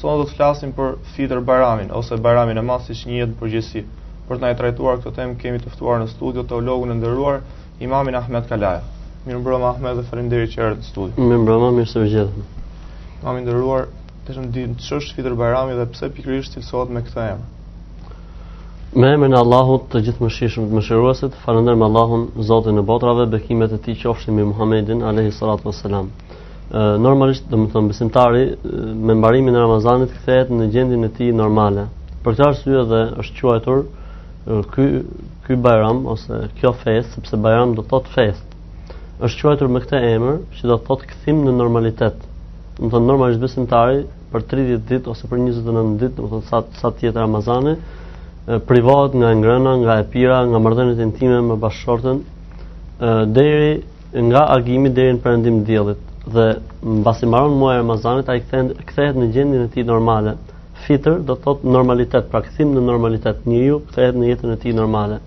Sot do të flasim për Fitër Bajramin ose Bajramin e Madh siç njihet në përgjithësi. Për të na trajtuar këtë temë kemi të ftuar në studio teologun e nderuar Imamin Ahmed Kalaja. Mirëmbrëma Ahmed dhe faleminderit që erdhët në studio. Mirëmbrëma, mirë se u gjetëm. Imam i nderuar, të shohim ç'është Fitër Bajrami dhe pse pikërisht cilësohet me këtë emër. Me emrin e Allahut të gjithëmëshirshmit, mëshiruesit, falënderojmë Allahun, Zotin e botrave, bekimet e tij qofshin mbi Muhamedin alayhi salatu wassalam. normalisht, domethënë besimtari me mbarimin e Ramazanit kthehet në gjendjen e tij normale. Për këtë arsye dhe është quajtur ky ky Bajram ose kjo festë, sepse Bajram do të thotë festë. Është quajtur me këtë emër, që do të thotë kthim në normalitet. Do të thonë normalisht besimtari për 30 ditë ose për 29 ditë, do të thonë sa sa të jetë Ramazani, privohet nga e ngrëna, nga e pira, nga marrëdhëniet intime me bashkëshorten, deri nga agimi deri në perëndim të diellit dhe mbasi mbaron muaji i Ramazanit ai kthen, kthehet në gjendjen e tij normale. Fitër do të thotë normalitet, pra kthim në normalitet, njeriu kthehet në jetën e tij normale.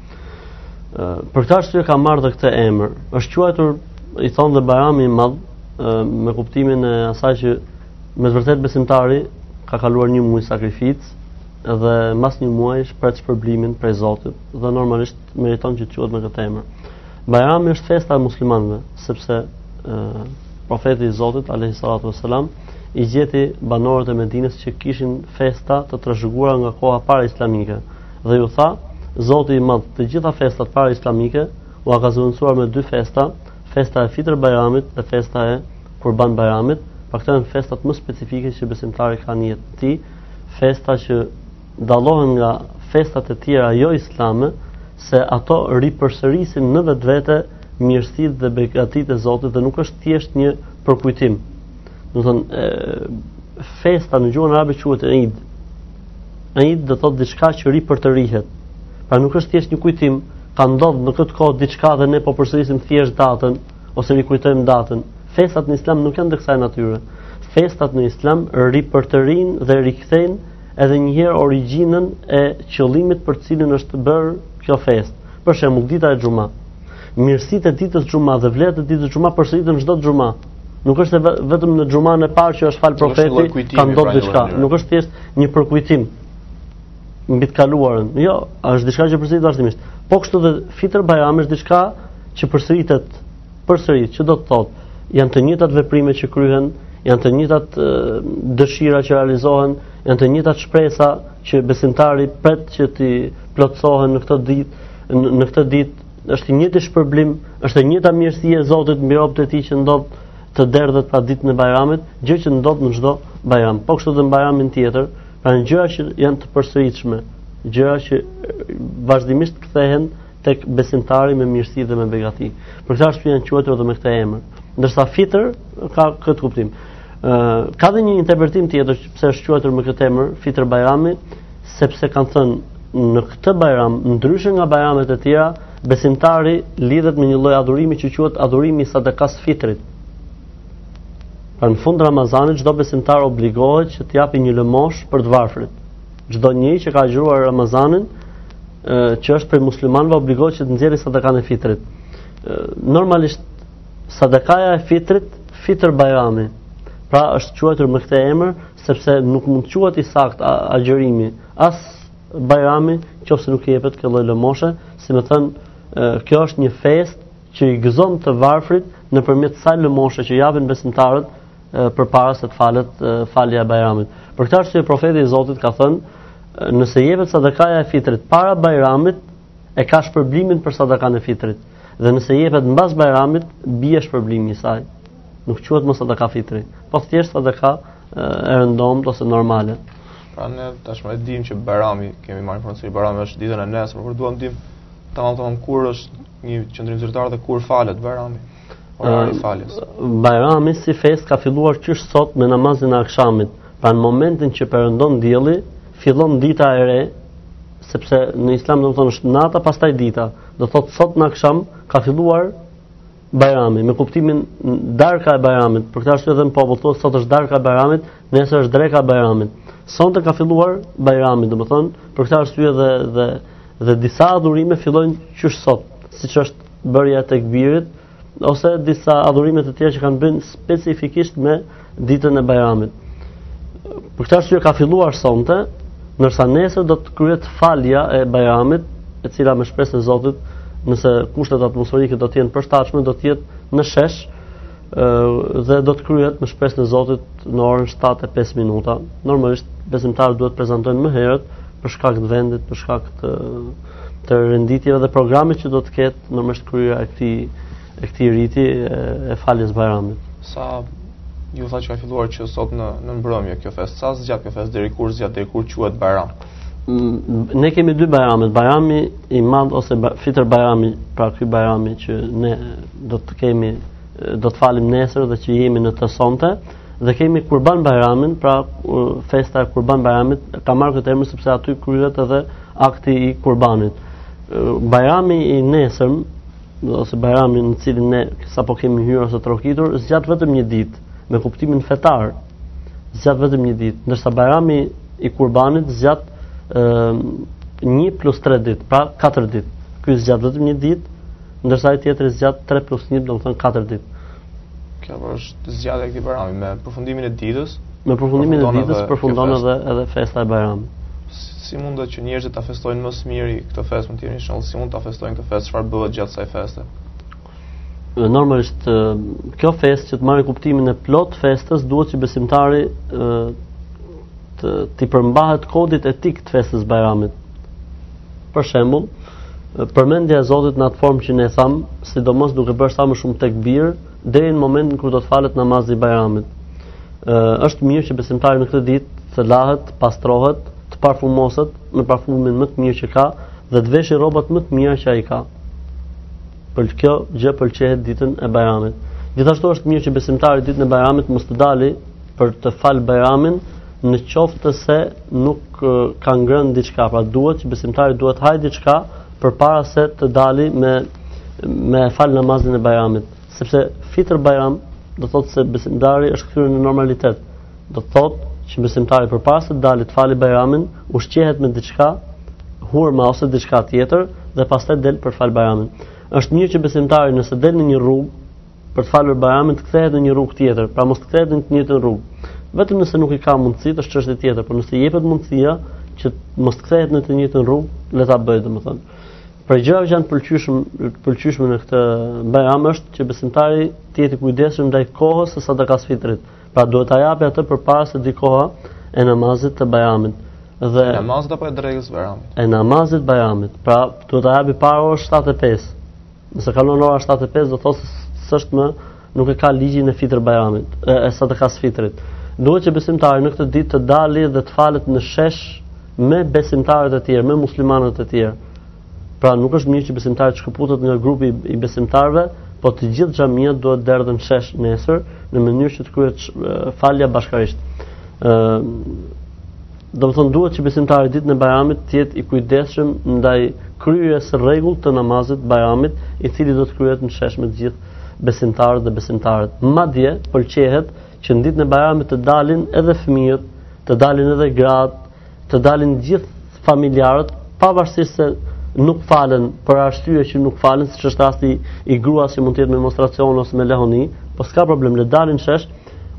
Ë për këtë arsye ka marrë dhe këtë emër. Është quajtur i thonë dhe Bajrami i madh me kuptimin e asaj që me vërtet besimtari ka kaluar një muaj sakrificë dhe mbas një muaji pret shpërblimin prej Zotit dhe normalisht meriton që të quhet me këtë emër. Bajrami është festa e muslimanëve, sepse ë profeti i Zotit alayhi salatu wasalam i gjeti banorët e Medinës që kishin festa të trashëguara nga koha para islamike dhe ju tha Zoti i Madh të gjitha festat para islamike u ka zëvendësuar me dy festa, festa e Fitër Bajramit dhe festa e Kurban Bajramit, pra këto janë festat më specifike që besimtari ka në jetën e tij, festa që dallohen nga festat e tjera jo islame, se ato ripërsërisin në vetvete mirësitë dhe begatitë e Zotit dhe nuk është thjesht një përkujtim. Do të thonë festa në gjuhën arabe quhet Eid. Eid do të thotë diçka që ripërtërihet. Pra nuk është thjesht një kujtim, ka ndodhur në këtë kohë diçka dhe ne po përsërisim thjesht datën ose rikujtojmë datën. Festat në Islam nuk janë të kësaj natyre. Festat në Islam ripërtërijnë dhe rikthejnë edhe njëherë origjinën e qëllimit për të cilin është bërë kjo festë. Për shembull, dita e xhuma. Mirësitë e ditës xhuma dhe vlerat e ditës xhuma përsëriten çdo xhuma. Nuk është vetëm në xhuman e parë që është fal profeti, ka ndodhur pra, diçka. Nuk është thjesht një përkujtim mbi të kaluarën. Jo, është diçka që përsëritet vazhdimisht. Po kështu dhe Fitër Bajrami është diçka që përsëritet përsërit që do të thotë janë të njëjtat veprime që kryhen, janë të njëjtat dëshira që realizohen, janë të njëjtat shpresa që besimtari pret që t'i plotësohen në këtë ditë, në këtë ditë është i njëjti shpërblim, është e njëjta mirësi e Zotit mbi robët e tij që ndodh të derdhet pra ditën e Bajramit, gjë që ndodh në çdo Bajram. Po kështu edhe në Bajramin tjetër, pra gjëra që janë të përsëritshme, gjëra që vazhdimisht kthehen tek besimtari me mirësi dhe me begati. Për këtë arsye janë quajtur edhe me këtë emër. Ndërsa fitër ka këtë kuptim. Ë ka dhe një interpretim tjetër pse është quajtur me këtë emër Fitër Bajrami, sepse kanë thënë në këtë bajram, ndryshe nga bajramet e tjera, besimtari lidhet me një lloj adhurimi që quhet adhurimi i sadakas së fitrit. Pra në fund Ramazanit çdo besimtar obligohet që të japë një lëmoshë për të varfrit. Çdonjë që ka agjëruar Ramazanin, që është për muslimanëve obligohet që të nxjerrë sadakanë e fitrit. Normalisht sadakaja e fitrit, fitr bajrami. Pra është quajtur me këtë emër sepse nuk mund të quhet i saktë agjërimi, as bajrami, nëse nuk i jepet kjo lloj lëmoshe, si me thënë, kjo është një festë që i gëzon të varfrit nëpërmjet kësaj lëmoshe që japin besimtarët përpara se të falet falja e Bajramit. Për këtë arsye profeti i Zotit ka thënë, nëse jepet sadakaja e fitrit para Bajramit, e ka shpërblimin për sadakan e fitrit. Dhe nëse jepet mbas Bajramit, bie shpërblimi i saj. Nuk quhet më sadaka fitri, po thjesht sadaka e rëndomtë ose normale. Pra ne tashmë e dimë që Bajrami, kemi marrë informacion se Bajrami është ditën e nesërme, por duam të dimë tamam tamam kur është një qëndrim zyrtar dhe kur falet Bajrami. Orari i faljes. Bajrami si festë ka filluar qysh sot me namazin e akshamit. Pra në momentin që perëndon dielli, fillon dita e re, sepse në Islam domethënë është nata pastaj dita. Domethënë sot në aksham ka filluar Bajrami me kuptimin darka e Bajramit. Për këtë arsye edhe në popull thotë sot është darka e Bajramit, nesër është dreka e Bajramit. Sonte ka filluar Bajrami, domethënë, për këtë arsye dhe dhe dhe disa adhurime fillojnë qysh sot, siç është bërja e tekbirit ose disa adhurime të tjera që kanë të bëjnë specifikisht me ditën e Bajramit. Për këtë arsye ka filluar sonte, ndërsa nesër do të kryhet falja e Bajramit, e cila me shpresën e Zotit, nëse kushtet atmosferike do të jenë të përshtatshme, do të jetë në shesh dhe do të kryhet me shpresën e Zotit në orën 7:05 minuta. Normalisht besimtarët duhet të prezantojnë më herët për shkak të vendit, për shkak të të renditjeve dhe programit që do të ketë normalisht kryerja e këtij, e këtij riti e, e faljes Bajramit. Sapo u tha që ka filluar që sot në, në mbrëmje kjo festë, sa zgjat kjo festë, deri kur zgjat, deri kur quhet Bajram? Mm, ne kemi dy Bajrame, Bajrami i madh ose fitër Bajrami, pra ky Bajrami që ne do të kemi do të falim nesër dhe që jemi në të sonte, dhe kemi Kurban Bajramin, pra festa e Kurban Bajramit, ka marrë këtë emër sepse aty kryhet edhe akti i Kurbanit. Bajrami i nesërm, ose Bajrami në cilin ne sa po kemi hyrë ose trokitur, zgjat vetëm një ditë, me kuptimin fetar, zgjat vetëm një ditë, ndërsa Bajrami i Kurbanit zgjat e, 1 plus 3 ditë, pra 4 ditë. Ky zgjat vetëm një ditë, ndërsa ai tjetri zgjat 3 plus 1, domethënë 4 ditë. Kjo është zgjatja e këtij Bajrami me përfundimin e ditës. Me përfundimin e ditës përfundon edhe edhe festa e Bajramit. Si mundet që njerëzit ta festojnë më së miri këtë festë më tjetër inshallah, si mund ta festojnë këtë festë, çfarë bëhet gjatë kësaj feste? Normalisht kjo festë që të marrë kuptimin e plotë të festës duhet që besimtari t'i përmbahet kodit etik të festës së Bajramit. Për shembull, përmendja e Zotit në atë formë që ne thamë, sidomos duke bërë sa më shumë tekbir deri në momentin kur do të falet namazi i Bajramit. Ë është mirë që besimtari në këtë ditë të lahet, pastrohet, të parfumoset me parfumin më të mirë që ka dhe të veshë rrobat më të mira që ai ka. Pra kjo gjë pëlqehet ditën e Bajramit. Gjithashtu është mirë që besimtari ditën e Bajramit mos të dali për të fal Bajramin në qoftë se nuk ka ngrënë diçka, pra duhet që besimtari duhet hajë diçka përpara se të dali me me fal namazin e Bajramit, sepse fitër Bajram do thotë se besimtari është kthyer në normalitet. Do thotë që besimtari përpara se të dali të fali Bajramin, ushqehet me diçka, hurma ose diçka tjetër dhe pastaj del për fal Bajramin. Është mirë që besimtari nëse del në një rrugë për të falur Bajramin të kthehet në një rrugë tjetër, pra mos të kthehet në të njëjtën rrugë. Vetëm nëse nuk e ka mundësi, është çështje tjetër, por nëse i jepet mundësia që mos të kthehet në të njëjtën rrugë, le ta bëjë domethënë. Prej gjërave që janë pëlqyeshme, pëlqyeshme në këtë Bajram është që besimtari të jetë i kujdesshëm ndaj kohës së sadakas fitrit. Pra duhet ta japë atë përpara se të vijë koha e namazit të Bajramit. E namazit apo e drekës Bajramit? E namazit Bajramit. Pra duhet ta japë para orës 7:05. Nëse kalon ora 7:05 do thotë s'është më nuk e ka ligjin e fitër bajramit, e, e sadakas fitrit. Duhet që besimtari në këtë ditë të dali dhe të falet në shesh me besimtarët e tjerë, me muslimanët e tjerë. Pra nuk është mirë që besimtari të shkëputet nga grupi i besimtarëve, po të gjithë xhamiat duhet të derdhen në shesh nesër në mënyrë që të kryhet falja bashkërisht. ë Domethënë duhet që besimtari ditën e Bajramit të jetë i kujdesshëm ndaj kryerjes së rregullt të namazit të Bajramit, i cili do të kryhet në shesh me të gjithë besimtarët dhe besimtaret. Madje pëlqehet që në ditën e Bajramit të dalin edhe fëmijët, të dalin edhe gratë, të dalin gjithë familjarët, pavarësisht se nuk falen për arsye që nuk falen, siç është rasti i gruas që mund të jetë me menstruacion ose me lehoni, po s'ka problem, le të dalin në shesh.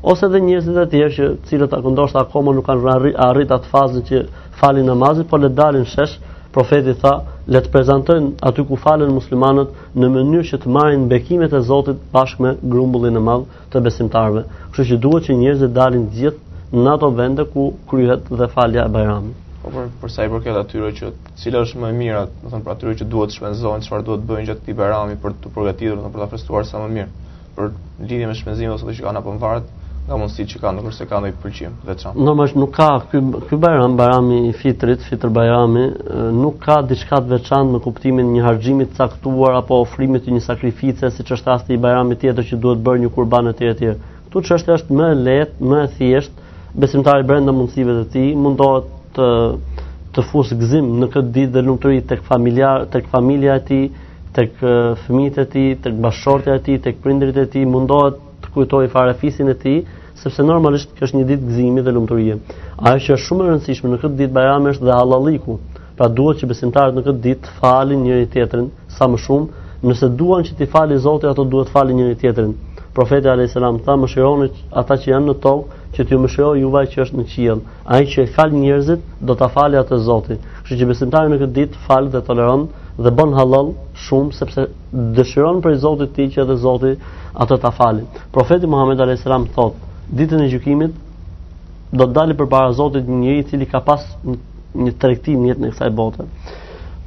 ose edhe njerëzit e tjerë që të cilët apo ndoshta akoma nuk kanë arrit atë fazën që falin namazin, por le të dalin në shesh, profeti tha, le të prezantojnë aty ku falen muslimanët në mënyrë që të marrin bekimet e Zotit bashkë me grumbullin e madh të besimtarëve. Kështu që duhet që njerëzit dalin të gjithë në ato vende ku kryhet dhe falja e Bajramit. Po për, për sa i përket atyre që cila është më e mira, domethënë për atyre që duhet të shpenzojnë, çfarë duhet të bëjnë gjatë këtij Bajrami për të përgatitur, domethënë për ta festuar sa më mirë. për lidhje me shpenzimet ose ato që kanë apo varet nga mundësitë që kanë, nëse kanë ndonjë pëlqim të veçantë. Normalisht nuk ka ky ky Bajram, Bajrami i Fitrit, Fitr Bajrami, nuk ka diçka të veçantë në kuptimin e një harxhimi të caktuar apo ofrimit të një sakrifice, siç është rasti i Bajramit tjetër që duhet bërë një kurban etj etj. Ktu çështja është më e lehtë, më e thjeshtë, besimtari brenda mundësive të tij mundohet që të fusë gëzim në këtë ditë dhe lumturi tek familja, tek familja e tij, tek fëmijët e tij, tek bashkëshortja e tij, tek prindërit e tij, mundohet të kujtojë farefisin e tij, sepse normalisht kjo është një ditë gëzimi dhe lumturie. Ajo që është shumë e rëndësishme në këtë ditë Bajrami është dhe hallalliku. Pra duhet që besimtarët në këtë ditë të falin njëri tjetrin sa më shumë, nëse duan që t'i falë Zoti, ato duhet të falin njëri tjetrin. Profeti alayhis salam tha mëshironi ata që janë në tokë, që t'ju mëshirojë juve ai që është në qiell. Ai që i fal njerëzit do ta falë atë Zoti. Kështu që besimtari në këtë ditë fal dhe toleron dhe bën hallall shumë sepse dëshiron prej Zotit tij që edhe Zoti atë ta falë. Profeti Muhammed alayhis salam thot, ditën e gjykimit do të dalë përpara Zotit një njeri i cili ka pas një tregtar në jetën e kësaj bote.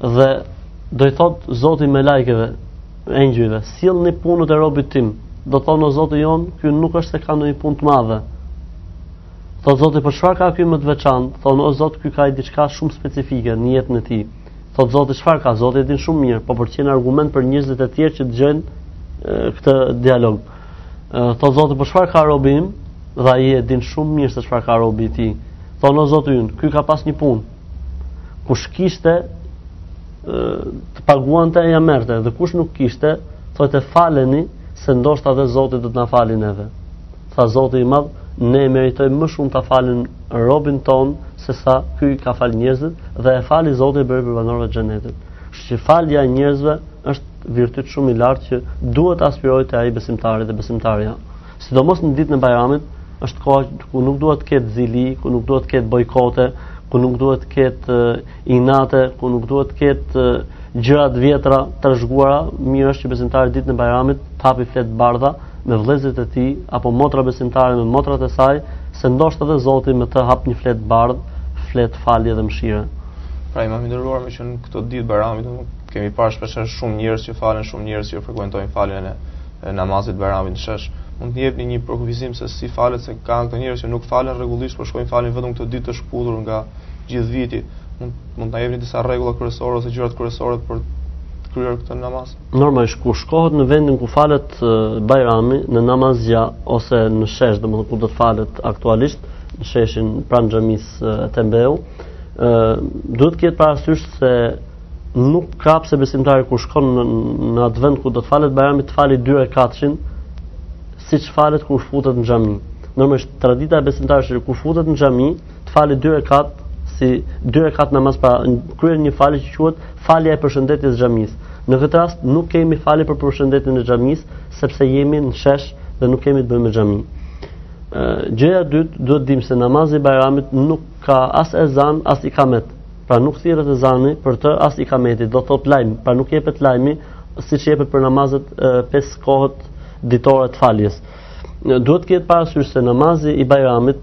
Dhe do i thot Zoti melaikeve, engjëjve, sillni punët e robit tim. Do thonë Zoti jon, ky nuk është se ka ndonjë punë të madhe, Thot Zoti po çfarë ka ky më të veçantë? Thonë o Zot ky ka diçka shumë specifike në jetën e tij. Thot Zoti çfarë ka? Zoti e din shumë mirë, po për të qenë argument për njerëzit e tjerë që dëgjojnë këtë dialog. Thot Zoti po çfarë ka robi im? Dhe ai e din shumë mirë se çfarë ka robi i tij. Thonë o Zot ynë, ky ka pas një punë. Kush kishte të paguante e ja merrte dhe kush nuk kishte, thoshte faleni se ndoshta dhe Zoti do të na fali edhe. Tha Zoti i Madh, ne meritojmë më shumë ta falim robin ton se sa ky ka fal njerëzit dhe e fali Zoti e bëri prej banorëve të xhenetit. Kështu që falja e njerëzve është virtyt shumë i lartë që duhet të aspirojë te ai besimtari dhe besimtarja. Sidomos në ditën e Bajramit është koha ku nuk duhet të ketë zili, ku nuk duhet të ketë bojkote, ku nuk duhet të ketë inate, ku nuk duhet të ketë gjëra të vjetra të zgjuara, mirë është që besimtari ditën e Bajramit të hapi fletë të bardha, me vëllezërit e tij apo motra besimtare me motrat e saj, se ndoshta dhe Zoti me të hapë një fletë të bardhë, fletë falje dhe mëshire. Pra imam i nderuar meqë në këto ditë të Bajramit, domethënë kemi parë shpesh shumë njerëz që falen, shumë njerëz që frekuentojnë faljen e, e namazit Bajramit në shesh. Mund të jepni një përkufizim se si falet se ka këto njerëz që nuk falen rregullisht, por shkojnë falin vetëm këtë ditë të shkputur nga gjithë viti. Mund mund të na jepni disa rregulla kryesore ose gjëra kryesore për të kryer këtë namaz. normalisht kur shkohet në vendin ku falet Bajrami në namazgja ose në shesh, domethënë ku do të falet aktualisht në sheshin pranë xhamisë Et'hem Beu, ë duhet të ketë parasysh se nuk ka pse besimtari kur shkon në, në atë vend ku do të falet Bajrami të fali dy rekatëshin siç falet kur futet në xhami. Normalisht tradita e besimtarit kur futet në xhami, të falë dy rekat si dy rekat namaz pra kryen një falje që quhet falja e përshëndetjes së xhamisë. Në këtë rast nuk kemi falje për përshëndetjen e xhamisë sepse jemi në shesh dhe nuk kemi të bëjmë me xhaminë. Gjëja e dytë, duhet të dimë se namazi i Bajramit nuk ka as ezan, as ikamet. Pra nuk thirret ezani për të as ikameti, do thot lajm, pra nuk jepet lajmi siç jepet për namazet e pesë kohët ditore të faljes. Duhet të ketë parasysh se namazi i Bajramit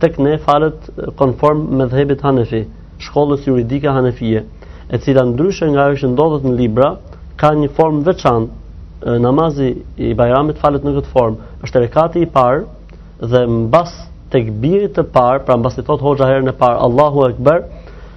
tek ne falet konform medhhebit Hanefi, shkollës juridike Hanefie, e cila ndryshe nga ajo që ndodhet në libra, ka një formë të veçantë. Namazi i Bajramit falet në këtë formë. Është rekati i parë dhe mbas tekbirit të parë, pra mbasi thot hoxha herën e parë Allahu Ekber,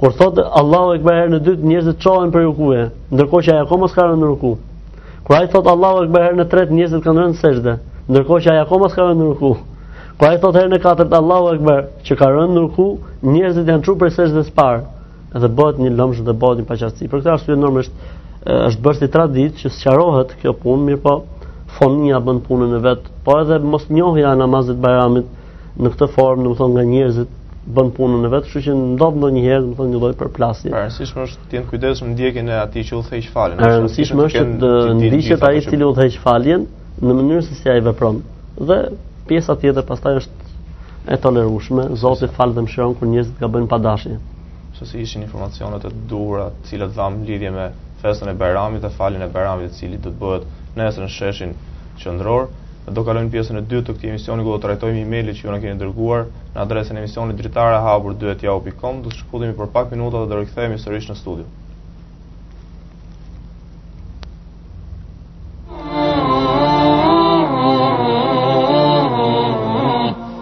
Kur thot Allahu Ekber herën e dytë, njerëzit çohen prej rukuje, ndërkohë që ai akoma s'ka rënë në ruku. Kur ai thot Allahu Ekber herën e tretë, njerëzit kanë rënë në sexhde, ndërkohë që ai akoma s'ka rënë në ruku. Kur ai thot herën e katërt Allahu Ekber, që ka rënë në ruku, njerëzit janë çuar prej sexhdes së parë dhe bëhet një lëmsh dhe bëhet një paqartësi. Për këtë arsye normalisht është bërë si traditë që sqarohet kjo punë, mirëpo fonia bën punën e vet, po edhe mosnjohja e namazit të Bajramit në këtë formë, domethënë nga njerëzit bën punën e vet, kështu që ndodh ndonjëherë, domethënë një lloj përplasje. E rëndësishme është të jenë të kujdesshëm në ndjekjen e atij që udhëheq faljen. E rëndësishme është të ndiqet ai i cili udhëheq faljen në mënyrë se si ai vepron. Dhe pjesa tjetër pastaj është e tolerueshme, Zoti fal dhe mëshiron kur njerëzit gabojnë pa dashje. Këto besoj ishin informacionet e duhura, të cilat dhamë në lidhje me festën e Bajramit dhe faljen e Bajramit, i cili do të bëhet nesër në sheshin Qendror. Do kalojmë në pjesën e dytë të këtij emisioni ku do të trajtojmë emailet që ju na keni dërguar në adresën e emisionit dritarehapur2@yahoo.com. Do të shkëputemi për pak minuta dhe do rikthehemi sërish në studio.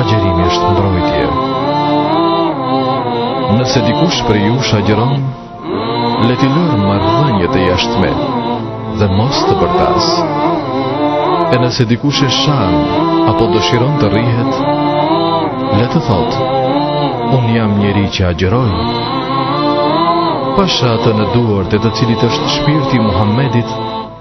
Agjërimi është mbrojtje. Nëse dikush prej jush agjëron, le t'i lërë marrëdhëniet e jashtme dhe mos të bërtasë. E nëse dikush e shan apo dëshiron të rrihet, le të thotë, unë jam njeri që agjëroj. Pasha atë në duart e të cilit është shpirti i Muhamedit,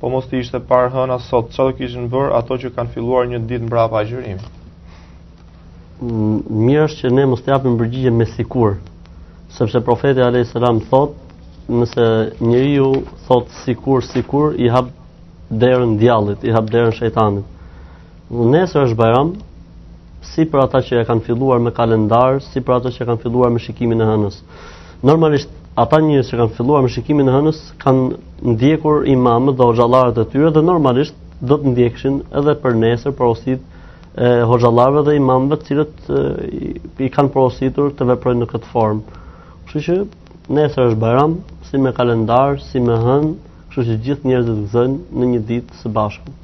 Po mos të ishte parë hëna sot, çfarë do kishin bërë ato që kanë filluar një ditë mbrapa agjërimin? Mirë është që ne mos të japim përgjigje me sikur, sepse profeti alayhis salam thotë, nëse njeriu thotë sikur sikur i hap derën djallit, i hap derën shejtanit. Nesër është Bajram, si për ata që e kanë filluar me kalendar, si për ata që e kanë filluar me shikimin e hënës. Normalisht ata njerëz që kanë filluar me shikimin e hënës kanë ndjekur imamët dhe hoxhallarët e tyre dhe normalisht do të ndjekshin edhe për nesër porositë e hoxhallarëve dhe imamëve të cilët i kanë porositur të veprojnë në këtë formë. Kështu që nesër është Bajram, si me kalendar, si me hënë, kështu që gjithë njerëzit gëzojnë në një ditë së bashku.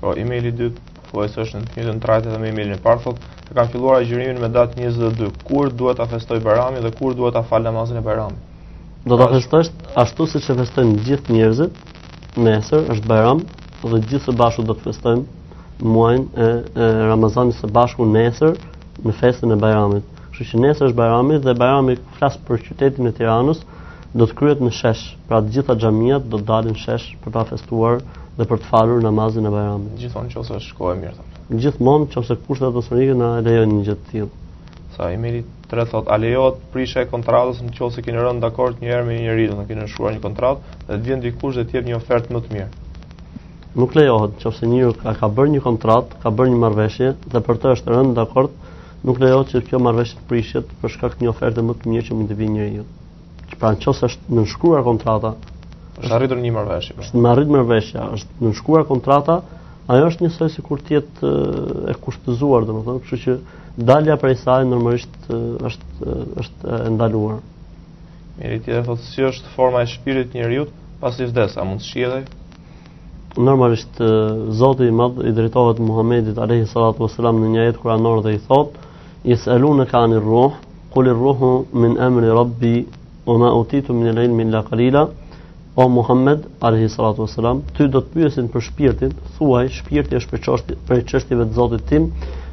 Pra, emaili i dytë, po ashtu është në të njëtën trajtë dhe me emailin e parë, thotë, e kam filluar agjërimin me datë 22, kur duhet ta festoj Bajramin dhe kur duhet ta fal namazin e Bajramit? Do ta festosh ashtu siç e festojnë gjithë njerëzit, nesër është Bajram dhe gjithë së bashku do të festojmë muajin e, e Ramazanit së bashku nesër në festën e Bajramit. Kështu që nesër është Bajrami dhe Bajrami flas për qytetin e Tiranës, do të kryhet në shesh, pra të gjitha xhamitë do të dalin në shesh për ta festuar dhe për të falur namazin e Bajramit. Gjithmonë nëse është kohë e mirë thonë. Gjithmonë nëse kushtet atmosferike na lejojnë një gjë të tillë. SMS-ja e tretë thotë, a lejohet prishja e kontratës në qoftë se keni rënë dakord një herë me një njeri, do të keni shkruar një kontratë dhe të vjen dikush dhe të jep një ofertë më të mirë. Nuk lejohet, nëse njeriu ka ka bërë një kontratë, ka bërë një marrëveshje dhe për të është rënë dakord, nuk lejohet që kjo marrëveshje të prishet për shkak të një oferte më të mirë që mund t'i vijë njeriut. Që pra në qoftë se është nënshkruar kontrata, është arritur një marrëveshje. Pra. Është arritur marrëveshja, është nënshkruar kontrata, ajo është njësoj sikur të jetë e kushtëzuar, domethënë, kështu që dalja prej saj normalisht është është e ndaluar. Mirë, ti e thotë si është forma e shpirtit të njeriut pasi vdes, a mund të shihet? Normalisht Zoti i Madh i drejtohet Muhamedit alayhi salatu wasalam në një ajet kuranor dhe i thotë Yes'alunaka 'anir ruh, qulir ruhu min amri rabbi wa ma utitu min al-'ilmi illa qalila. O Muhammed alayhi salatu wasalam, ty do të pyesin për shpirtin, thuaj shpirti është për çështje prej çështjeve të Zotit tim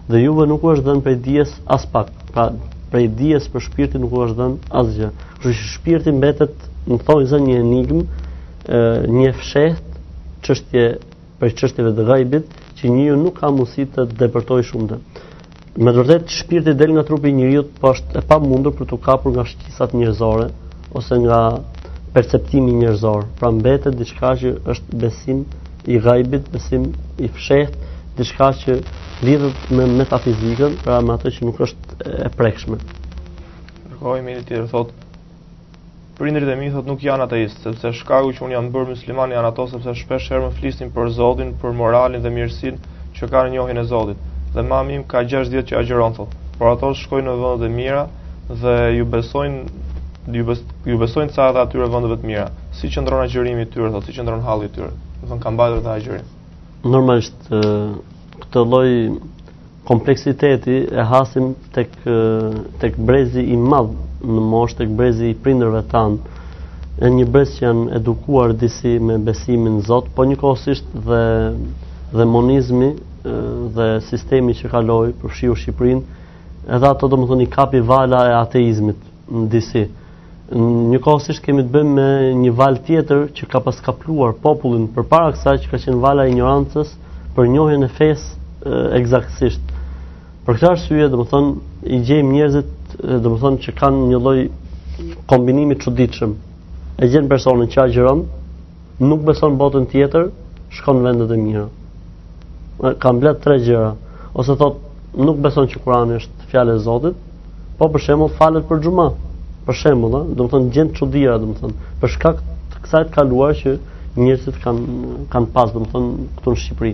dhe juve nuk u është dhënë prej dijes veç pak. Pra, prej dijes për shpirtin nuk u është dhënë asgjë. Kështu që shpirti mbetet në thonjëza një enigmë, një fshehtë, çështje prej çështjeve të gajbit që njeriu nuk ka mundësi të depërtoj shumë të. Me të vërtet shpirti del nga trupi i njeriut, po është e pamundur për t'u kapur nga shqisat njerëzore ose nga perceptimi njerëzor. Pra mbetet diçka që është besim i gajbit, besim i fshehtë, diçka që lidhet me metafizikën, pra me atë që nuk është e prekshme. Dërguesi tjetër thotë Prindërit e mi thot nuk janë ateist, sepse shkaku që unë jam bërë musliman janë ato sepse shpesh herë më flisnin për Zotin, për moralin dhe mirësinë që ka në njohjen e Zotit. Dhe mami im ka 6 vjet që agjëron thot, por ato shkojnë në vendet e mira dhe ju besojnë ju, bes, ju besojnë ca edhe atyre vendeve të mira. Si qëndron agjërimi i tyre thot, si qëndron halli i tyre. Domethënë ka mbajtur ato agjërim. Normalisht këtë lloj Kompleksiteti e hasim tek tek brezi i madh në moshë, tek brezi i prindërve tan, e një brez që janë edukuar disi me besimin në Zot, po njëkohësisht dhe dhe monizmi dhe sistemi që kaloi përfshiu Shqipërinë, edhe ato domethënë i kapi vala e ateizmit disi. Njëkohësisht kemi të bëjmë me një val tjetër që ka pas kapluar popullin përpara kësaj që ka qenë vala e ignorancës për njohjen e fesë ekzaktësisht. Për këtë arsye, domethënë, i gjejmë njerëzit, domethënë, që kanë një lloj kombinimi të çuditshëm. E gjen personin që agjëron, Nuk beson botën tjetër, shkon vendet e mira. Ka mbledh tre gjëra. Ose thot, nuk beson që Kurani është fjalë e Zotit, po për shembull falet për xhumë. Për shembull, ëh, domethënë gjen çudira, domethënë, për shkak të kësaj të kaluar që njerëzit kanë kanë pas, domethënë, këtu në Shqipëri.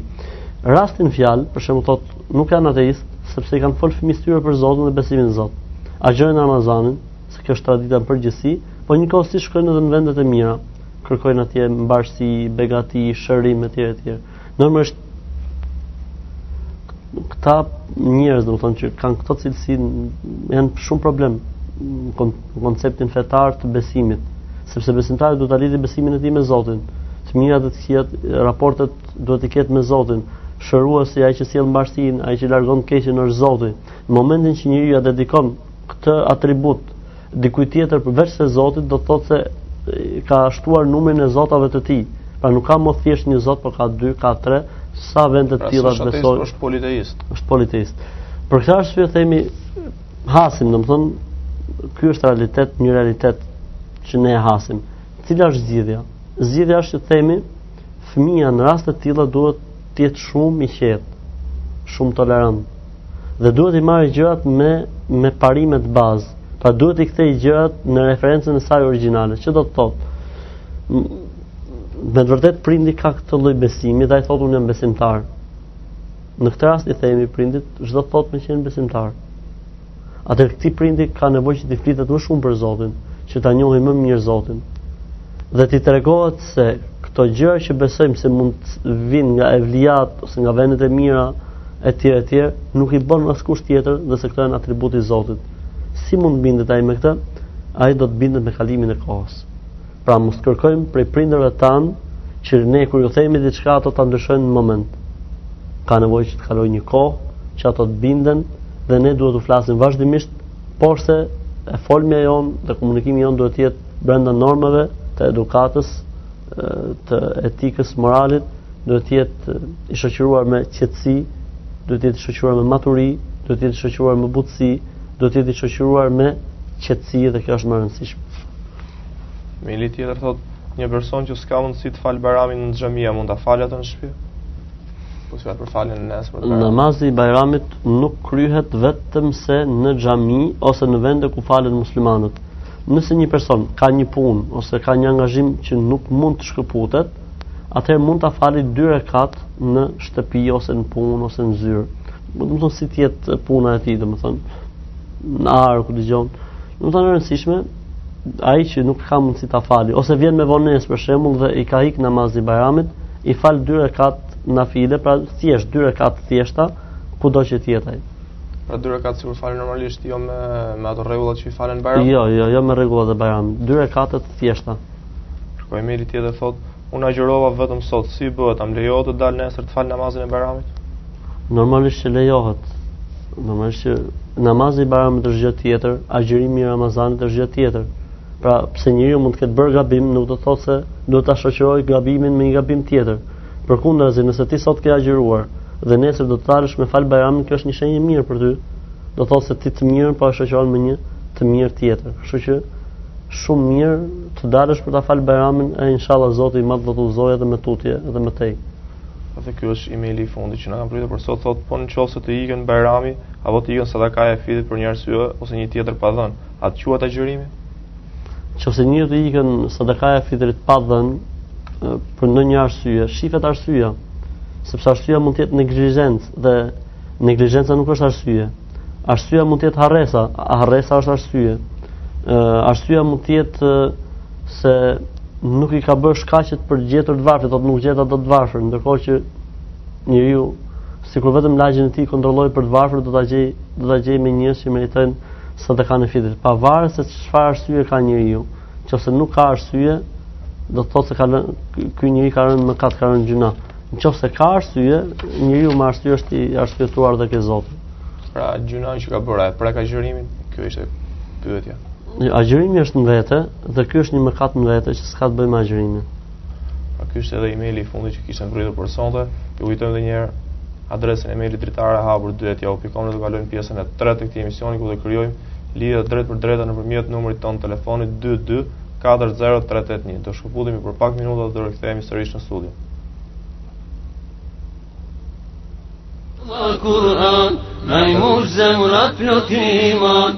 Rastin në fjalë, për shembull thot, nuk janë ateist, sepse i kanë fol fëmijës tyre për Zotin dhe besimin në Zot. Agjërojnë Ramazanin, se kjo është tradita në përgjithësi, po njëkohësisht shkojnë edhe në vendet e mira, kërkojnë atje mbarësi, begati, shërim etj etj. Normalisht këta njerëz, domethënë që kanë këto cilësi kanë shumë problem në konceptin fetar të besimit, sepse besimtari duhet ta lidhë besimin e tij me Zotin. Të mirat, të këqijat, raportet duhet t'i ketë me Zotin. Shëruesi ai që sjell mbarësinë, ai që largon të keqen është Zoti. Në momentin që njeriu ja dedikon këtë atribut dikujt tjetër përveç se Zotit do të thotë se ka shtuar numrin e zotave të tij. Pra nuk ka më thjesht një zot, por ka dy, ka tre, sa vende të pra, tilla të besojnë. Është politeist. Është politeist. Për këtë arsye themi hasim, domethënë ky është realitet, një realitet që ne e hasim. Cila është zgjidhja? Zgjidhja është të themi fëmija në raste të tilla duhet të jetë shumë i qetë, shumë tolerant, dhe duhet t'i marrë gjërat me me parimet bazë. Pra duhet t'i kthejë gjërat në referencën e saj origjinale. Çdo të thotë? Me të vërtetë prindi ka këtë lloj besimi dhe ai thotë unë jam besimtar. Në këtë rast i themi prindit, çdo të thotë me qenë besimtar. Atëherë këtij prindi ka nevojë që t'i flitet më shumë për Zotin, që ta njohi më mirë Zotin. Dhe t'i tregohet se këto gjëra që besojmë se mund të vinë nga evliatë ose nga vendet e mira etj etj, nuk i bën askush tjetër dhe se këto janë atributi i Zotit. Si mund të bindet ai me këtë? Ai do të bindet me kalimin e kohës. Pra mos kërkojmë prej prindërve tanë që ne kur ju themi diçka ato ta ndryshojnë në moment. Ka nevojë që të kalojë një kohë që ato të binden dhe ne duhet të flasim vazhdimisht, porse e folmja jonë dhe komunikimi jonë duhet të jetë brenda normave të edukatës, të etikës, moralit, duhet të jetë i shoqëruar me qetësi, duhet të jetë i shoqëruar me maturi, duhet të jetë i shoqëruar me butësi, duhet të jetë i shoqëruar me qetësi dhe kjo është më e rëndësishmja. Një tjetër thotë, një person që s'ka mundësi të falë bajramin në xhami a mund ta falë atë në shtëpi? Po çka për falën në nesër të Namazi i bajramit nuk kryhet vetëm se në xhami ose në vende ku falen muslimanët. Nëse një person ka një punë ose ka një angazhim që nuk mund të shkëputet, atëherë mund ta falë dy rekat në shtëpi ose në punë ose në zyrë. Domethënë si të jetë puna e tij, domethënë në arë ku dëgjon. Domethënë rëndësishme ai që nuk ka mundësi ta fali ose vjen me vonesë për shembull dhe i ka ik namazi i Bajramit, i fal dy rekat nafile, pra thjesht dy rekat të thjeshta, kudo që të jetë ai. Pra dy rekat sikur falen normalisht, jo me me ato rregullat që i falen Bajramit. Jo, jo, jo me rregullat e Bajramit. Dy rekat të thjeshta. Ku e meri tjetër thotë, unë agjërova vetëm sot, si bëhet, a m'lejohet të dal nesër të fal namazin e Bajramit? Normalisht që lejohet. Normalisht që namazi i Bajramit është gjë tjetër, agjërimi i Ramazanit është gjë tjetër. Pra, pse njeriu mund të ketë bërë gabim, nuk do të thotë se duhet ta shoqërojë gabimin me një gabim tjetër. Përkundrazi, nëse ti sot ke agjëruar dhe nesër do të dalësh me fal Bajramin, kjo është një shenjë e mirë për ty. Do të thotë se ti të mirën po e shoqëron me një të mirë tjetër. Kështu që Shumë mirë, të dalësh për ta fal Bajramin e inshallah Zoti i madh do të udhëzojë edhe më tutje edhe më tej. Ose ky është emaili i fundit që na ka mbërritur për sot, thotë po në qoftë se të ikën Bajrami apo të ikën sadakaja e fitrit për një arsye ose një tjetër pa dhën, a të quhet agjërimi? Nëse njëri të ikën sadakaja e fitrit pa dhën për ndonjë arsye, shifet arsyeja, sepse arsyeja mund të jetë neglizhencë dhe Neglizhenca nuk është arsye. Arsyeja mund të jetë harresa, harresa është arsye. Ë arsyeja mund të jetë se nuk i ka bërë shkaqet për gjetur të varfër, thotë nuk gjeta dot të varfër, ndërkohë që njeriu sikur vetëm lagjen e tij kontrollojë për të varfër do ta gjej do ta gjej me njerëz që meritojnë sadakanë e fitrit, pavarësisht se çfarë arsye ka njeriu. Nëse nuk ka arsye, do të thotë se ka ky njeri ka rënë në mëkat, ka rënë në gjynah. Nëse ka arsye, njeriu me arsye është i arsyetuar dhe ke Zoti. Pra gjynah që ka bërë, pra ka agjërimin, kjo ishte pyetja. Agjërimi është në vete dhe ky është një mëkat në vete që s'ka të bëjë me agjërimin. Pra ky është edhe emaili i fundit që kishte mbërritur për sonte. Ju kujtojmë edhe një herë adresën e emailit dritare hapur dy et jahu pikë kom dhe kalojmë pjesën e tretë të këtij emisioni ku do krijojmë lidhje të drejtpërdrejtë nëpërmjet numrit tonë të telefonit 22 40381. Do shkëputemi për pak minuta dhe do rikthehemi sërish në studio. Kur'an, na i mbush zemrat plot iman,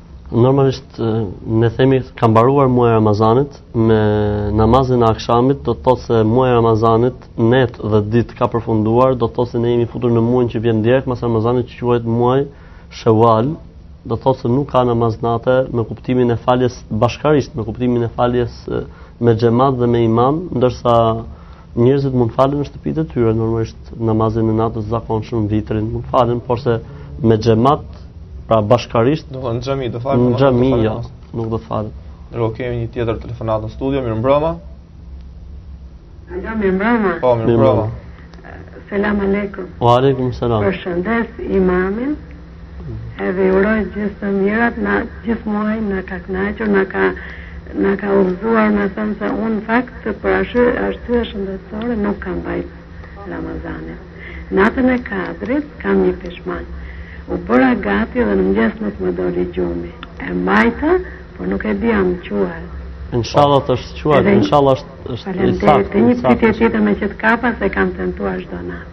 Normalisht ne themi ka mbaruar muaji i Ramazanit me namazin e akshamit, do të thotë se muaji i Ramazanit netë dhe ditë ka përfunduar, do të thotë se ne jemi futur në muajin që vjen direkt pas Ramazanit që quhet muaji Sheval, do të thotë se nuk ka namaz nate me kuptimin e faljes bashkarisht, me kuptimin e faljes me xhamat dhe me imam, ndërsa Njerëzit mund falen në shtëpitë e tyre, normalisht namazin e natës të zakonshëm vitrin mund falen, porse me xhamat, pra bashkarisht, do në xhami do falen. Në xhami jo, nuk do falen. Ndërkohë okay, kemi një tjetër telefonatë në studio, mirë mbrëma. Alo, mirë mbrëma. Po, mirë mbrëma. Selam aleikum. Wa aleikum selam. Përshëndes imamin. Edhe ju uroj gjithë të mirat, na gjithë muajin na ka kënaqur, na ka na ka udhëzuar me thënë se unë në fakt për arsye arsye shëndetësore nuk kam mbajt Ramazanin. Natën e kadrit kam një pishman. U bëra gati dhe në mëngjes nuk më doli gjumi. E mbajta, por nuk e di a më quhet. Inshallah të është quajt, inshallah është është i saktë. Një pyetje tjetër meqë të kapa se kam tentuar çdo natë.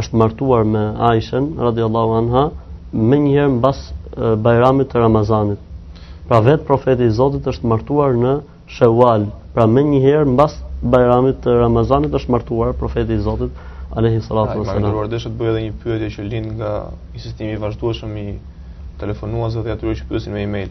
është martuar me Aishën radiallahu anha menjëherë mbas bajramit të Ramazanit. Pra vetë profeti i Zotit është martuar në Sheval, pra menjëherë mbas bajramit të Ramazanit është martuar profeti i Zotit, alejhi salatu ue selam. Unë desha të bëj edhe një pyetje që lind nga insistimi i vazhdueshëm i telefonuesve dhe atyre që pyesin me e-mail.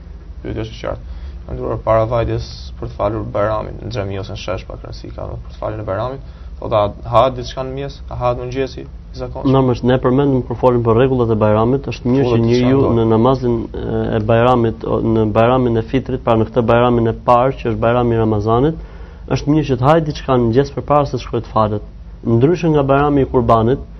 Pyetja është e qartë. A ka ndryshuar para vajtjes për të falur Bajramin në xhami ose në shesh pak rëndësi ka për të falur në Bajramin. Po të ha diçka në mjes, a ha mëngjesin e zakonshëm. Normalisht ne përmendim kur folim për rregullat e Bajramit, është mirë që njeriu në namazin e Bajramit, në Bajramin e Fitrit, pra në këtë Bajramin e parë që është Bajrami i Ramazanit, është mirë që të hajë diçka në mëngjes përpara se të shkojë të falet. Ndryshe nga Bajrami i Kurbanit,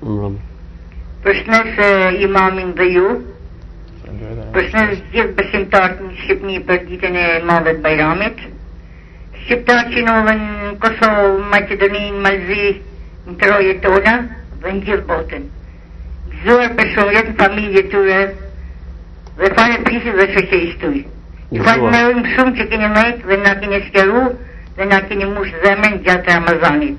Umrën. Përshnes imamin dhe ju. Përshnes gjithë besimtarët në Shqipni për ditën e madhe të Bajramit. Shqiptarë që ndodhen në Kosovë, Maqedoni, Mal të Zi, në troje tona dhe në gjithë botën. Gëzuar për shumë vjet në familje tuja dhe farefisi dhe shoqni ashtu. Ju falemnerit shumë që keni mejtë dhe na keni shkëlqy dhe na keni mush zemrën gjatë Ramazanit.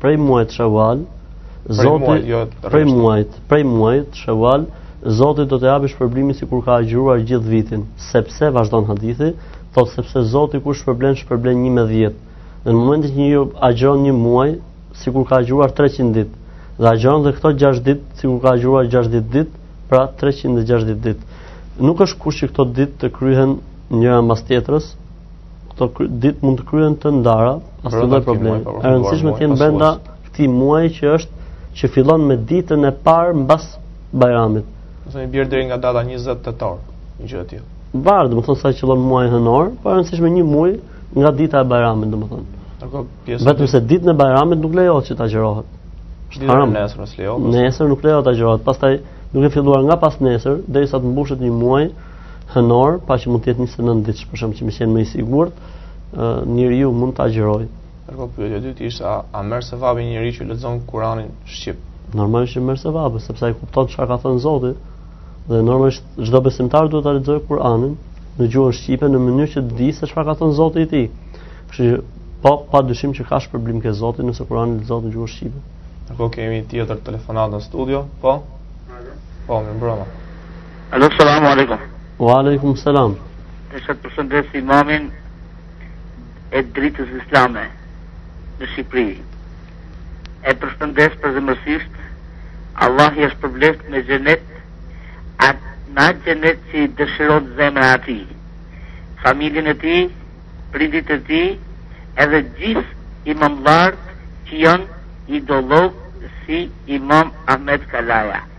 Prej muajit Shawal, Zoti jo, prej muajit, prej muajit Shawal, Zoti do të japë shpërblimin sikur ka agjëruar gjithë vitin, sepse vazhdon hadithi, thotë sepse Zoti kush shpërblen shpërblen 10. Dhe në momentin që njeriu agjëron një muaj, sikur ka agjëruar 300 ditë, dhe agjëron dhe këto 6 ditë, sikur ka agjëruar 60 ditë, pra 360 ditë. Nuk është kusht që këto ditë të kryhen njëra mbas tjetrës, Këto ditë mund të kryhen të ndara, pa asnjë problem. Po, e rëndësishme të jenë brenda këtij muaji që është që fillon me ditën e parë mbas Bajramit. Do të thotë bie deri nga data 20 tetor, një gjë e tillë. Varet, domethënë sa qëllon muaji hënor, po e rëndësishme një muaj nga dita e Bajramit, domethënë. Apo pjesë. Vetëm se ditën e Bajramit nuk lejohet që të agjërohet. Është haram nesër nuk lejohet. Nesër nuk lejohet të agjërohet. Pastaj duke filluar nga pasnesër, derisa të mbushet një muaj, hënor, pa që mund të jetë 29 ditë, për shkak që me qenë më i sigurt, njeriu mund të agjërojë. A po, pyetja e dytë ishte a, a merr sevap njeriu që lexon Kur'anin shqip? Normalisht që merr sevap, sepse ai kupton çka ka thënë Zoti. Dhe normalisht çdo besimtar duhet ta lexojë Kur'anin në gjuhën shqipe në mënyrë që të dijë se çfarë ka thënë Zoti i tij. Kështu që pa pa dyshim që ka shpërblim ke Zoti nëse Kur'ani lexohet në gjuhën shqipe. A po, kemi tjetër telefonatë në studio? Po. Po, mirëmbrëma. Alo, salamu alaikum. Wa alaikum salam. Desha të përshëndes imamin e dritës islame në Shqipëri. E përshëndes përzemërsisht, Allahi e shpërbleftë me xhenet, atë në atë xhenet që i dëshiron zemra atij, familjen e tij, prindit e tij, edhe gjithë imamllarët që janë ideologë si imam Ahmed Kalaja.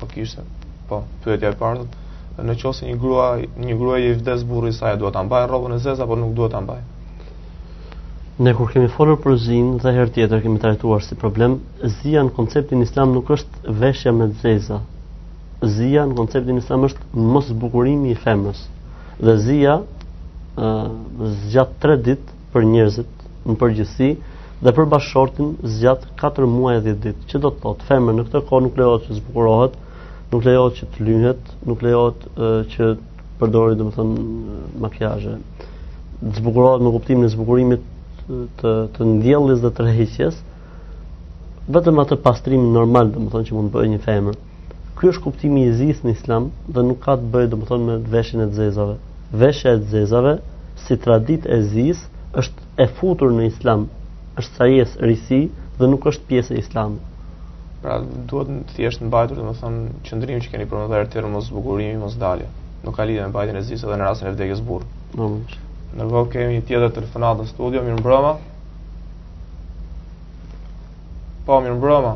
Po kishte. Po, pyetja e parë. Në qoftë se një grua, një grua i vdes burri i saj, duhet ta mbajë rrobën e zezë apo nuk duhet ta mbajë? Ne kur kemi folur për zinë dhe herë tjetër kemi trajtuar si problem, zia në konceptin islam nuk është veshja me zeza. Zia në konceptin islam është mos zbukurimi i femrës. Dhe zia ë zgjat 3 ditë për njerëzit në përgjithësi dhe për bashkëshortin zgjat 4 muaj e 10 ditë, që do të thotë femra në këtë kohë nuk lejohet të zbukurohet, nuk lejohet që të lyhet, nuk lejohet që të përdori domethënë makiazhe. Të zbukurohet me kuptimin e zbukurimit të të ndjelljes dhe të tërheqjes, vetëm atë pastrimin normal domethënë që mund të bëjë një femër. Ky është kuptimi i zisë në islam dhe nuk ka të bëjë domethënë me veshjen e të zezave. Veshja e të zezave, si traditë e zisë, është e futur në islam, është sajesë, risi dhe nuk është pjesë e islamit. Pra, duhet thjesht mbajtur domethënë qëndrim që keni për më dhejrë tërë mos zbukurimi, mos dalje. Nuk ka lidhje me mbajtjen e zisë dhe në rastin e vdekjes burrit. Në më që. Ndërkohë kemi një tjetër telefonatë në studio, mirëmbrëma. Po, mirëmbrëma.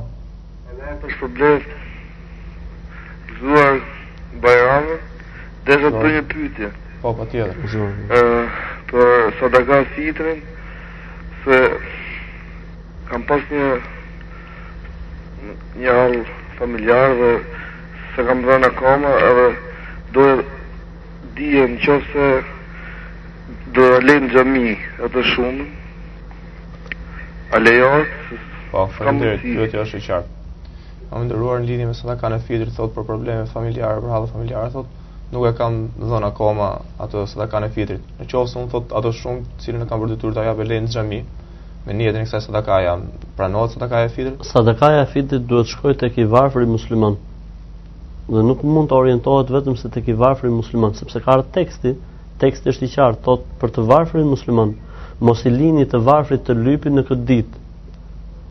Allahu të shpërbleftë, gëzuar Bajramin, desha të bëj një pyetje. Po, po tjetër, po gëzuar. Ëh, për sadaka fitrin, se kam pas një një hall familjar dhe s'e kam dhënë akoma edhe do dija në qoftë se do ta lë në xhami atë shumë A lejohet? Po, faleminderit, pyetja është e qartë. I nderuar, në lidhje me sadakanë fitër thotë për probleme familjare, për hallet familjare thotë, nuk e kam dhënë akoma atë sadakanë e fitrit. Në qoftë se unë thotë atë shumë, të cilën e kam për detyrë ta jap e lë në xhami, me nijetin e kësaj sadakaje, pranohet sadaka e fitrit? Sadaka e fitrit duhet të shkojë tek i varfëri musliman. Dhe nuk mund të orientohet vetëm se tek i varfëri musliman, sepse ka teksti Teksti është i qartë, thotë për të varfrin musliman, mos i lini të varfrit të lypin në këtë ditë.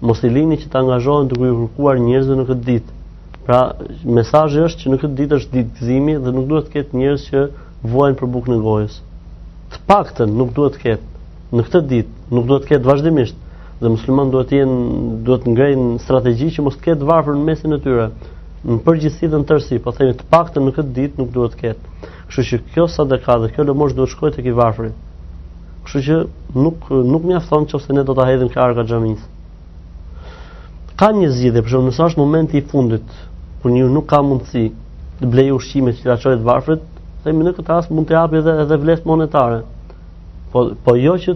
Mos i lini që të angazhohen duke u kërkuar njerëzve në këtë ditë. Pra, mesazhi është që në këtë ditë është ditë gëzimi dhe nuk duhet të ketë njerëz që vuajnë për bukën e gojës. Të paktën nuk duhet të ketë. Në këtë ditë nuk duhet të ketë vazhdimisht dhe muslimanët duhet të jenë duhet të ngrejnë strategji që mos të ketë varfër në mesin e tyre. Në përgjithësi dhe në tërësi, po themi të paktën në këtë ditë nuk duhet të ketë. Kështu që kjo sadaka dhe kjo lëmoshë duhet shkojë tek i varfëri. Kështu që nuk nuk mjafton nëse ne do ta hedhim te arka e xhamisë. Ka një zgjidhje, për shkak se është momenti i fundit kur ai nuk ka mundësi të blejë ushqime që ta çojë te të varfrit, themi në këtë rast mund të japi edhe edhe vlerë monetare. Po po jo që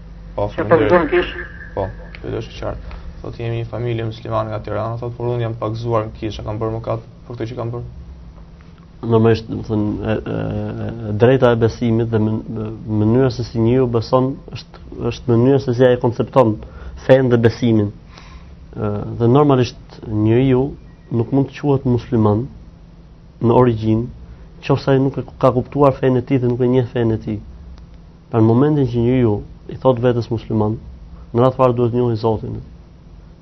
Po, Që po vëzhgon kish? Po, kjo është qartë. Sot jemi një familje muslimane nga Tirana, thotë, por unë jam pagëzuar në kishë, kam bërë mëkat për këtë që kam bërë. Normalisht, domethënë, e drejta e besimit dhe mënyra se si njeriu beson, është, është mënyra se si ai e koncepton fenë dhe besimin. Dhe normalisht njeriu nuk mund të quhet musliman në origjinë, qoftë se ai nuk e ka kuptuar fenë e tij dhe nuk e njeh fenë e tij. Pra në momentin që njeriu i thotë vetes musliman, në radhë të parë duhet të njohi Zotin.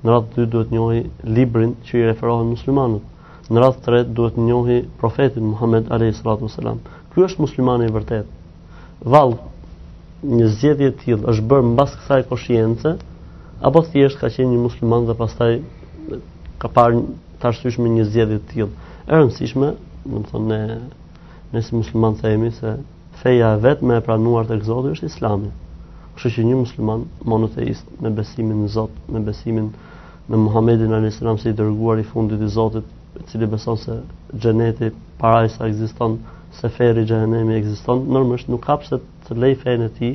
Në radhë të dytë duhet të njohi librin që i referohen muslimanët. Në radhë të tretë duhet të njohi profetin Muhammed alayhi salatu wasalam. Ky është muslimani i vërtetë. Vallë një zgjedhje e tillë është bërë mbas kësaj koshiencë apo thjesht ka qenë një musliman dhe pastaj ka parë të arsyeshme një zgjedhje të tillë. E rëndësishme, domethënë ne ne si musliman themi se Feja e vetme e pranuar tek Zoti është Islami. Kështu që një musliman monoteist me besimin në Zot, me besimin në Muhamedin alayhis salam si i dërguar i fundit i Zotit, i cili beson se xheneti parajsa ekziston, se ferri xhehenemi ekziston, normalisht nuk ka pse të lej fenë e tij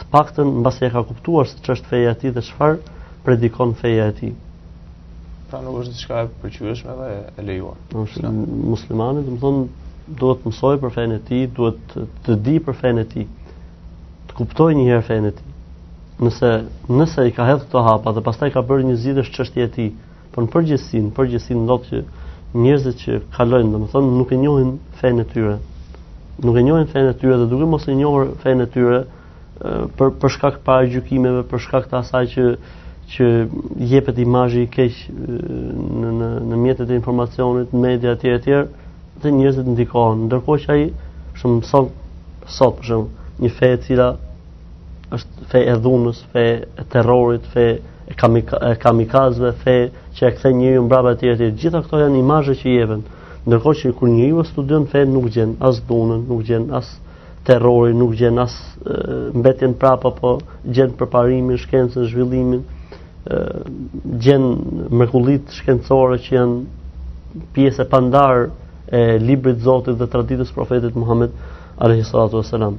të paktën mbasi e ka kuptuar se ç'është feja e tij dhe çfarë predikon feja e tij. Pra nuk është diçka e pëlqyeshme dhe e lejuar. Muslimani, domethënë, duhet të mësojë për fenë e tij, duhet të dijë për fenë e tij. Të kuptojë një herë fenë e tij. Nëse nëse i ka hedhë këto hapa dhe pastaj ka bërë një zgjidhje është çështje e tij, Por në përgjithësi, në përgjithësi ndodh që njerëzit që kalojnë, domethënë nuk e njohin fenë e tyre. Nuk e njohin fenë e tyre dhe duke mos e njohur fenë e tyre për për shkak të paragjykimeve, për shkak të asaj që që jepet imazhi i keq në në në mjetet e informacionit, në media etj etj, dhe njerëzit ndikohen. Ndërkohë që Islami sot sot për shembull, një fe e cila është fe e dhunës, fe e terrorit, fe e kamikazëve, fe që e kthen njeriu mbrapa e tjerë. Gjitha këto janë imazhe që jepen. Ndërkohë që kur njeriu studion fe nuk gjen as dhunën, nuk gjen as terrorin, nuk gjen as mbetjen prapa, po gjen përparimin, shkencën, zhvillimin, gjen mrekullit shkencore që janë pjesë e pandarë e librit të Zotit dhe traditës së profetit Muhammed alayhi salatu wasalam.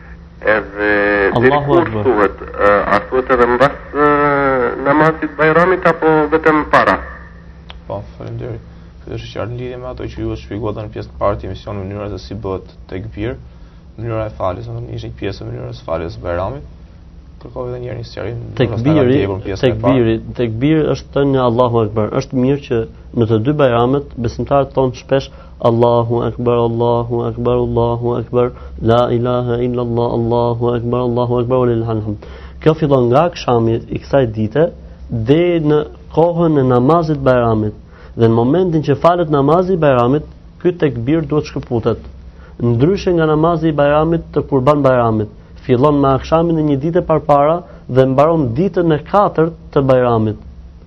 Edhe deri kur thuhet, a thuhet edhe mbas namazit Bajramit apo vetëm para? Po, faleminderit. Kjo është e qartë në lidhje me ato që ju e shpjeguat në pjesën e parë të emisionit mënyra se si bëhet tekbir, mënyra e faljes, domethënë ishte pjesë e mënyrës së faljes së Bajramit. Kërkon edhe një herë një sqarim. Tekbiri, tekbiri, tekbiri është thënë Allahu Akbar. Është mirë që në të dy Bajramet besimtarët thonë shpesh Allahu Akbar, Allahu Akbar, Allahu Akbar, La ilaha illa Allah, Allahu Akbar, Allahu Akbar, walil hamd. Kjo fillon nga akshami i kësaj dite deri në kohën e namazit të bajramit. Dhe në momentin që falet namazi i bajramit, ky tekbir duhet shkëputet. Ndryshe nga namazi i bajramit të kurban bajramit, fillon me akshamin e një dite përpara dhe mbaron ditën e katërt të bajramit.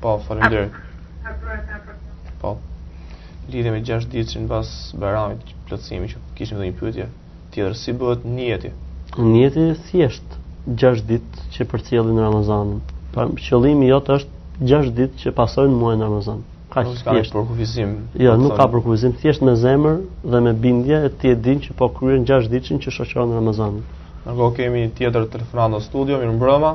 Po, faleminderit. Po. Lidhje me 6 ditëshin pas Bajramit që plotësimi që kishim dhe një pyetje tjetër si bëhet nijeti. Nijeti thjesht 6 ditë që përcjellin Ramazanin. Pra qëllimi jot është 6 ditë që pasojnë muajin Ramazan. Ka nuk ka përkufizim. Jo, nuk ka përkufizim, thjesht me zemër dhe me bindje e ti e din që po kryen 6 ditëshin që shoqëron Ramazanin. Apo kemi tjetër telefonatë në studio, mirëmbrëma.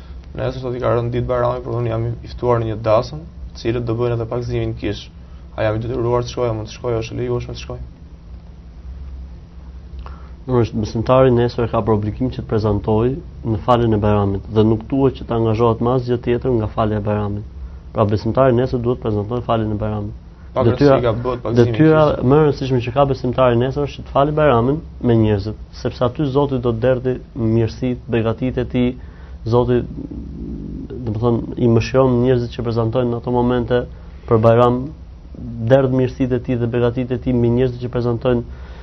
Nëse sot i ka rënë ditë Bajrami, por unë jam i ftuar në një dasëm, të cilët do bëjnë edhe pagëzimin në kishë. A jam i detyruar të shkoj, a mund të shkoj, është e lejueshme të shkoj? Domethënë besimtari nesër ka për obligim që të prezantojë në faljen e Bajramit dhe nuk duhet që të angazhohet me asgjë tjetër nga falja e Bajramit. Pra besimtari nesër duhet të prezantojë në faljen e Bajramit. Detyra ka bëhet pak Detyra më e rëndësishme që ka besimtari nesër është të falë Bajramin me njerëzit, sepse aty Zoti do të derdhë mirësitë, begatitë e tij. Zoti domethënë i mëshiron njerëzit që prezantojnë në ato momente për Bajram, derdh mirësitë e tij dhe begatitë e tij me njerëzit që prezantojnë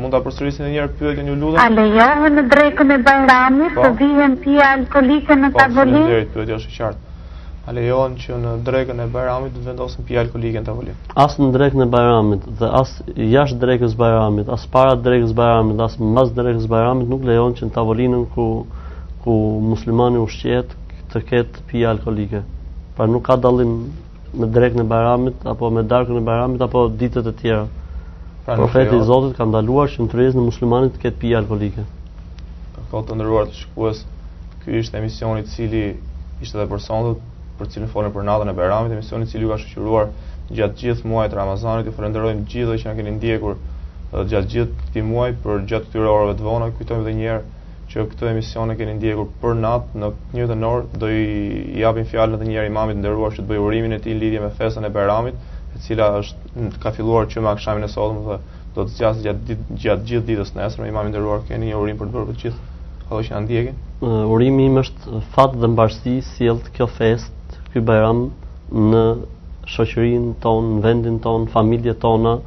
Mund ta përsërisni edhe një herë pyetjen ju lutem? A lejohet në drekën e Bajramit po. të vihen pije alkolike në po, tavolinë? Po, faleminderit, pyetja është e qartë. A lejohen që në drekën e Bajramit të vendosen pije alkolike në tavolinë? As në drekën e Bajramit dhe as jashtë drekës Bajramit, as para drekës Bajramit, as mbas drekës Bajramit nuk lejohen që në tavolinën ku ku muslimani ushqehet të ketë pije alkolike. Pra nuk ka dallim me drekën e Bajramit apo me darkën e Bajramit apo ditët e tjera. Pra, Profeti i jo. Zotit ka ndaluar që në tryezën e muslimanit të ketë pije alkoolike. Po të nderuar teleshikues, ky ishte emisioni i cili ishte edhe për sonte, për cilin folëm për natën e Bajramit, emisioni i cili ju ka shoqëruar gjatë gjithë muajit të Ramazanit. Ju falenderojmë gjithë ata që na keni ndjekur gjatë gjithë këtij muaji përgjatë këtyre orëve të vona. Kujtojmë edhe një herë që këtë emision e keni ndjekur për natë në të njëjtën orë do t'i japim fjalën edhe një herë imamit të nderuar që të bëjë urimin e tij lidhje me festën e Bajramit, e cila është ka filluar që me akshamin e sotëm dhe do të zgjasë gjatë dit, gjatë gjithë ditës nesër. Imam i nderuar, keni një urim për të bërë për të gjithë ato që na ndjekin? Uh, urimi im është fat dhe mbarësi sjelltë kjo festë, ky Bajram në shoqërinë tonë, në vendin tonë, familjet tona,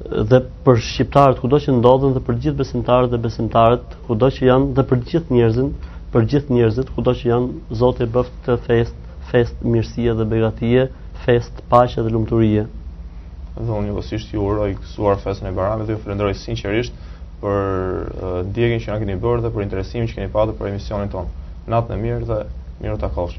dhe për shqiptarët kudo që ndodhen dhe për gjithë besimtarët dhe besimtaret kudo që janë dhe për gjithë njerëzinë, për gjithë njerëzit kudo që janë Zoti bëftë këtë festë, festë mirësie dhe begatie, festë paqe dhe lumturie. Dhe unë njëkohësisht ju uroj gëzuar festën e Bajramit dhe ju falenderoj sinqerisht për uh, ndjekjen që na keni bërë dhe për interesimin që keni patur për emisionin tonë. Natën e mirë dhe mirutakofsh.